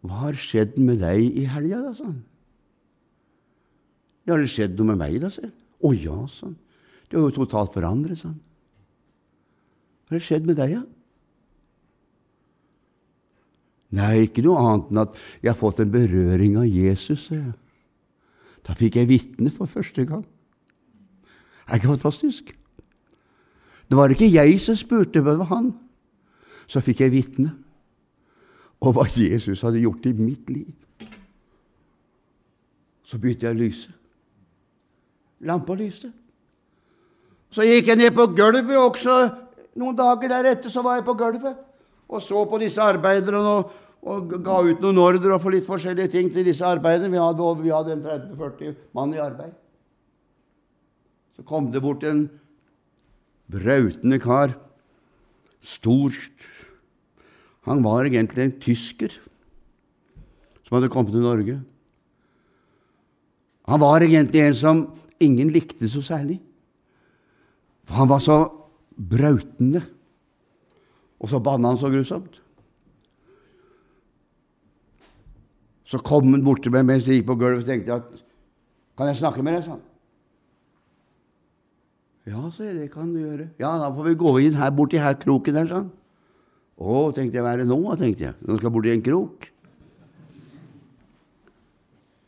hva har skjedd med deg i helga, da, sa han. Ja, har det skjedd noe med meg, da? sier Å ja, sa han. Du har jo totalt forandret, sa han. Hva har skjedd med deg, da? Nei, ikke noe annet enn at jeg har fått en berøring av Jesus. sa jeg. Da fikk jeg vitne for første gang. Er ikke fantastisk? Det var ikke jeg som spurte, men det var han. Så fikk jeg vitne om hva Jesus hadde gjort i mitt liv. Så begynte jeg å lyse. Lampa lyste. Så gikk jeg ned på gulvet også. Noen dager deretter så var jeg på gulvet og så på disse arbeiderne og, og ga ut noen ordre og for litt forskjellige ting til disse arbeiderne. Vi hadde, vi hadde en 30-40 mann i arbeid. Så kom det bort en brautende kar. Stor Han var egentlig en tysker som hadde kommet til Norge. Han var egentlig en som ingen likte så særlig. For han var så brautende, og så banna han så grusomt. Så kom han bort til meg mens jeg gikk på gulvet og tenkte at Kan jeg snakke med deg? han. Ja, sa jeg, det kan du gjøre. Ja, da får vi gå inn her borti her kroken der, sa han. Å, tenkte jeg, hva er det nå? tenkte jeg. Nå skal borti en krok.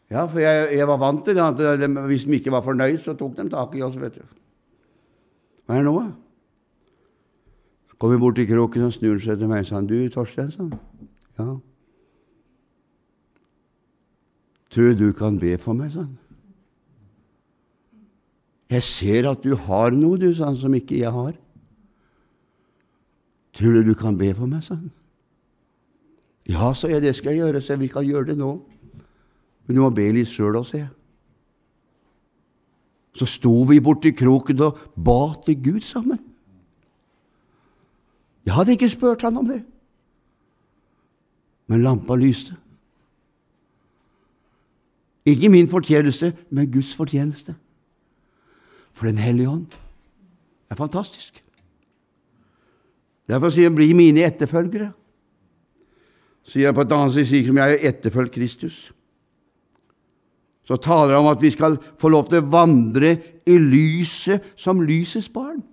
Ja, for jeg, jeg, var vant til at de, hvis de ikke var fornøyd, så tok de tak i oss, vet du. Hva er det nå? da? Så kom vi bort til kroken og snur seg til meg og sa du, Torstein, sånn. Ja. Tror du du kan be for meg, sånn? Jeg ser at du har noe, du, sa han, som ikke jeg har. Tror du du kan be for meg, sa han. Ja, sa jeg, det skal jeg gjøre, så vi kan gjøre det nå. Men du må be litt sjøl òg, sier jeg. Så sto vi borti kroken og ba til Gud sammen. Jeg hadde ikke spurt han om det, men lampa lyste. Ikke min fortjeneste, men Guds fortjeneste. For Den hellige ånd er fantastisk. Derfor sier han 'bli mine etterfølgere'. Sier han på et annet sted, sier jeg er etterfølgt Kristus så taler han om at vi skal få lov til å vandre i lyset som lysets barn.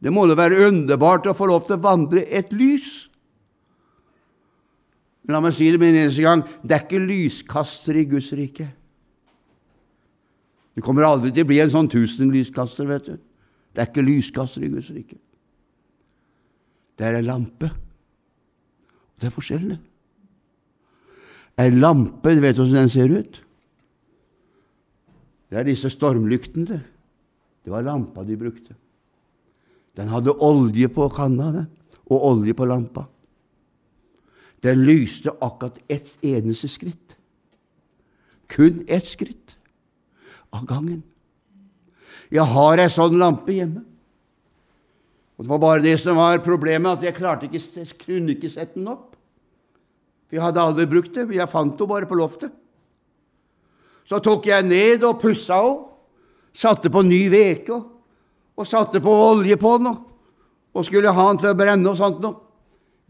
Det må da være underbart å få lov til å vandre et lys. La meg si det med en eneste gang det er ikke lyskaster i Guds rike. Du kommer aldri til å bli en sånn tusenlyskaster, vet du. Det er ikke lyskaster i Guds rike. Det er en lampe. Det er forskjellen. Ei lampe, du vet hvordan den ser ut? Det er disse stormlyktene. Det Det var lampa de brukte. Den hadde olje på kanna det, og olje på lampa. Den lyste akkurat ett eneste skritt. Kun ett skritt av gangen. Jeg har ei sånn lampe hjemme. Og Det var bare det som var problemet, at jeg klarte ikke, kunne ikke sette den opp. For jeg hadde aldri brukt det. Jeg fant henne bare på loftet. Så tok jeg ned og pussa henne, satte på ny veke og satte på olje på den og skulle ha den til å brenne og sånt noe.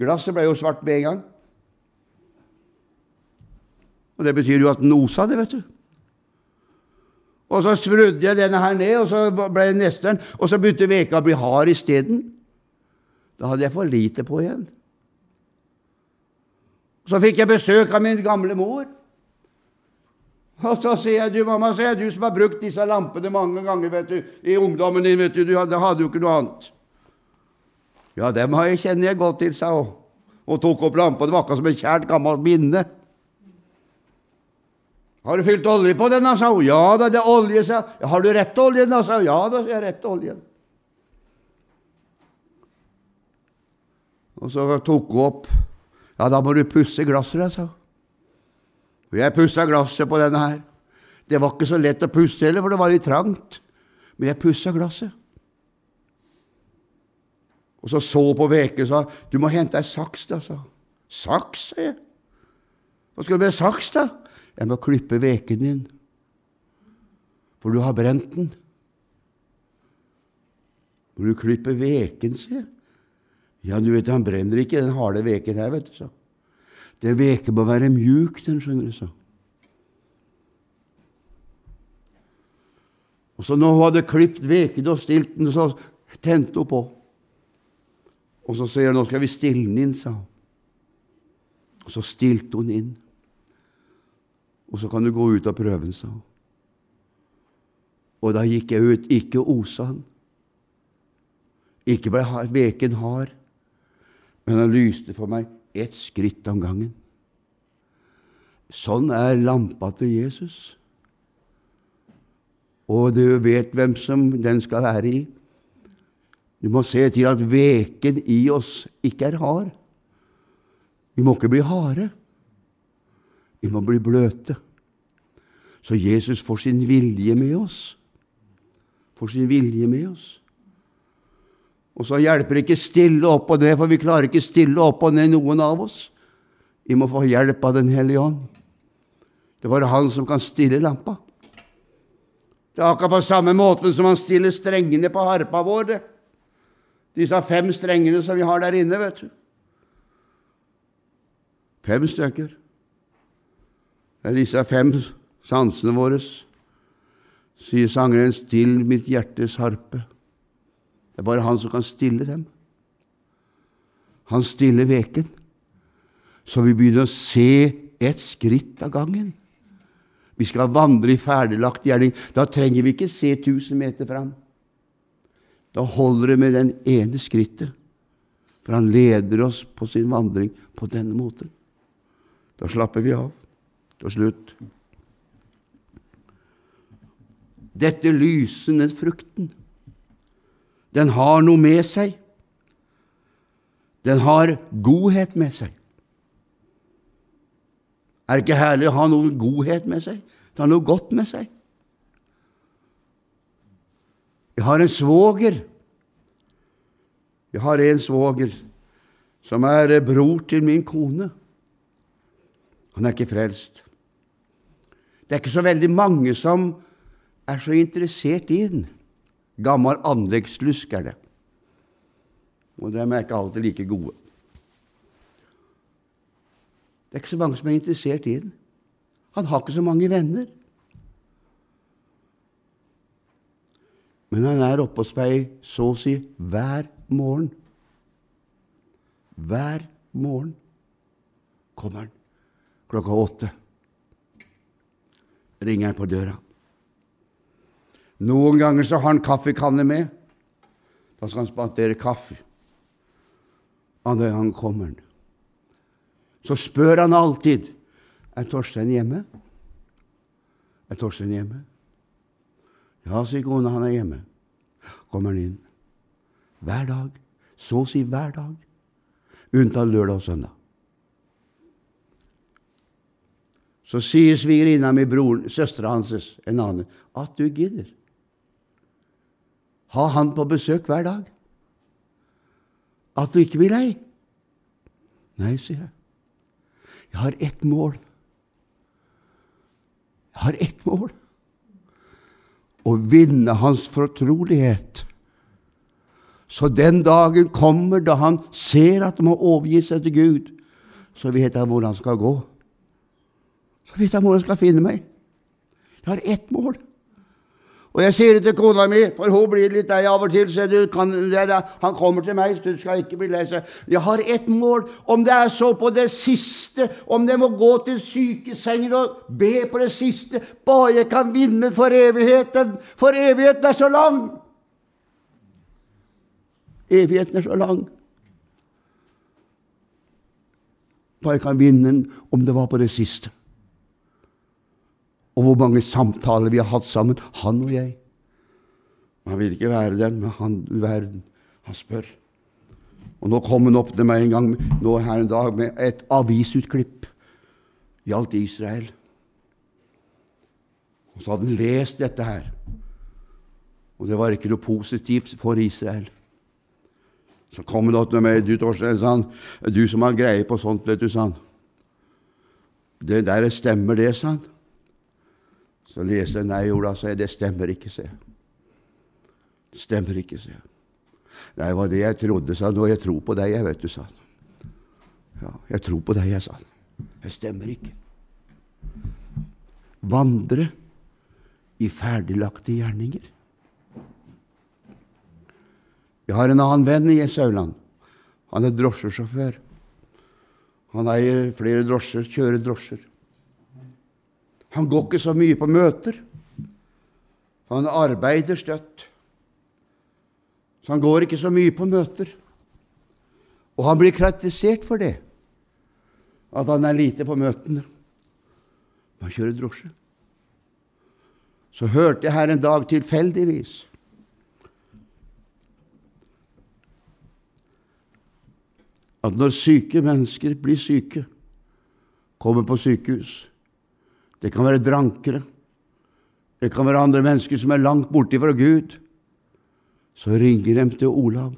Glasset ble jo svart med en gang. Og Det betyr jo at den osa det, vet du. Og så sprudde jeg denne her ned, og så ble det nesteren, og så begynte veka å bli hard isteden. Da hadde jeg for lite på igjen. Så fikk jeg besøk av min gamle mor. Og så sier jeg du, mamma, sier jeg, du som har brukt disse lampene mange ganger vet du, i ungdommen din, vet du, du hadde, hadde jo ikke noe annet. Ja, dem jeg, kjenner jeg godt til, sa hun, og tok opp lampa. Det var akkurat som et kjært, gammelt minne. Har du fylt olje på den, sa hun. Ja da, det er olje, sa hun. Har du rett olje, da, sa hun. Ja da, jeg har rett olje. Og så tok hun opp ja, da må du pusse glasset, sa Og jeg pussa glasset på denne her. Det var ikke så lett å pusse heller, for det var litt trangt. Men jeg pussa glasset. Og så så på Veke og sa du må hente ei saks, da, sa Saks, sa jeg. Hva skal du med saks, da? Jeg må klippe veken din, for du har brent den. Må du klippe veken, sier jeg. Ja, du vet, han brenner ikke den harde veken her, vet du, så. Den veken må være mjuk, den, skjønner du, så. Og så når hun hadde klippet veken og stilt den, så tente hun på. Og så sier hun, nå skal vi stille den inn, sa hun. Og så stilte hun inn. Og så kan du gå ut og prøve den, sa hun. Og da gikk jeg ut, ikke osa han. Ikke ble veken hard men han lyste for meg ett skritt om gangen. Sånn er lampa til Jesus. Og du vet hvem som den skal være i. Du må se til at veken i oss ikke er hard. Vi må ikke bli harde. Vi må bli bløte. Så Jesus får sin vilje med oss. Får sin vilje med oss. Og så hjelper det ikke stille opp og ned, for vi klarer ikke stille opp og ned, noen av oss. Vi må få hjelp av Den hellige ånd. Det bare Han som kan stille lampa. Det er akkurat på samme måte som han stiller strengene på harpa vår. Det. Disse fem strengene som vi har der inne, vet du. Fem stykker. Det er disse fem sansene våre, sier sangeren, still mitt hjertes harpe. Det er bare han som kan stille dem. Han stiller veken, så vi begynner å se et skritt av gangen. Vi skal vandre i ferdiglagt gjerning. Da trenger vi ikke se tusen meter fram. Da holder det med den ene skrittet, for han leder oss på sin vandring på denne måten. Da slapper vi av til slutt. Dette lysende frukten, den har noe med seg. Den har godhet med seg. Er det ikke herlig å ha noe godhet med seg? Har noe godt med seg. Jeg har en svoger. Jeg har en svoger som er bror til min kone. Han er ikke frelst. Det er ikke så veldig mange som er så interessert i den. Gammel anleggslusk er det. Og dem er ikke alltid like gode. Det er ikke så mange som er interessert i den. Han har ikke så mange venner. Men han er oppe hos meg så å si hver morgen. Hver morgen kommer han klokka åtte. Ringer han på døra. Noen ganger så har han kaffekanne med. Da skal han spandere kaffe. Andre gang kommer han. Så spør han alltid er Torstein hjemme. Er Torstein hjemme? Ja, sier kona, han er hjemme. Kommer han inn. Hver dag. Så å si hver dag. Unntatt lørdag og søndag. Så sier svigerinna mi, broren, søstera hans, en annen, at du gidder. Ha han på besøk hver dag. At du ikke blir lei. Nei, sier jeg. Jeg har ett mål. Jeg har ett mål. Å vinne hans fortrolighet. Så den dagen kommer da han ser at han må overgi seg til Gud, så vet han hvor han skal gå. Så vet han hvor han skal finne meg. Jeg har ett mål. Og jeg sier det til kona mi, for hun blir litt lei av og til. så du kan, det, det, Han kommer til meg, så du skal ikke bli lei seg. Jeg har ett mål, om det er så på det siste, om det må gå til sykesenger og be på det siste, bare jeg kan vinne for evigheten. For evigheten er så lang! Evigheten er så lang. Bare jeg kan vinne den om det var på det siste. Og hvor mange samtaler vi har hatt sammen, han og jeg. Man vil ikke være den, men han verden. Han spør. Og nå kom han opp til meg en gang nå her en dag med et avisutklipp. Gjaldt Israel. Og så hadde han lest dette her. Og det var ikke noe positivt for Israel. Så kom han opp til meg. Du, Torstein, sa han. Du som har greie på sånt, vet du, sa han. Det der stemmer, det, sa han. Så leser jeg nei, Ola, sa jeg. Det stemmer ikke, sa jeg. Det stemmer ikke, sa jeg. Nei, det var det jeg trodde, sa han. Og jeg tror på deg, jeg, vet du, sa han. Ja, jeg tror på deg, jeg, sa han. Det stemmer ikke. Vandre i ferdiglagte gjerninger. Jeg har en annen venn i Sauland. Han er drosjesjåfør. Han eier flere drosjer, kjører drosjer. Han går ikke så mye på møter. Han arbeider støtt. Så han går ikke så mye på møter. Og han blir kritisert for det, at han er lite på møtene. Han kjører drosje. Så hørte jeg her en dag tilfeldigvis at når syke mennesker blir syke, kommer på sykehus det kan være drankere. Det kan være andre mennesker som er langt borte fra Gud. Så ringer de til Olav.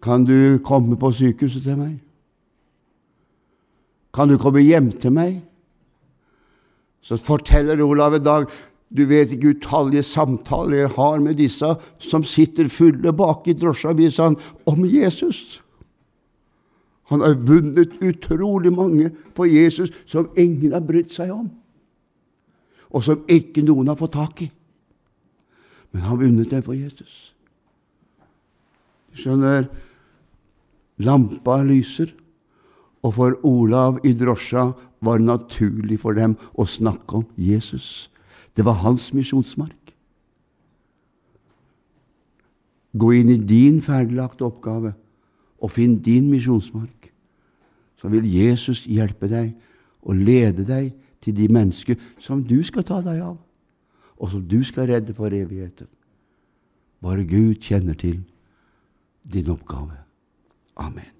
Kan du komme på sykehuset til meg? Kan du komme hjem til meg? Så forteller Olav en dag du vet ikke utallige samtaler jeg har med disse som sitter fulle bak i drosja mi, om Jesus. Han har vunnet utrolig mange for Jesus som ingen har brydd seg om, og som ikke noen har fått tak i. Men han har vunnet dem for Jesus. Du skjønner, lampa lyser, Og for Olav i drosja var det naturlig for dem å snakke om Jesus. Det var hans misjonsmark. Gå inn i din ferdiglagte oppgave og finn din misjonsmark. Så vil Jesus hjelpe deg og lede deg til de mennesker som du skal ta deg av, og som du skal redde for evigheten. Bare Gud kjenner til din oppgave. Amen.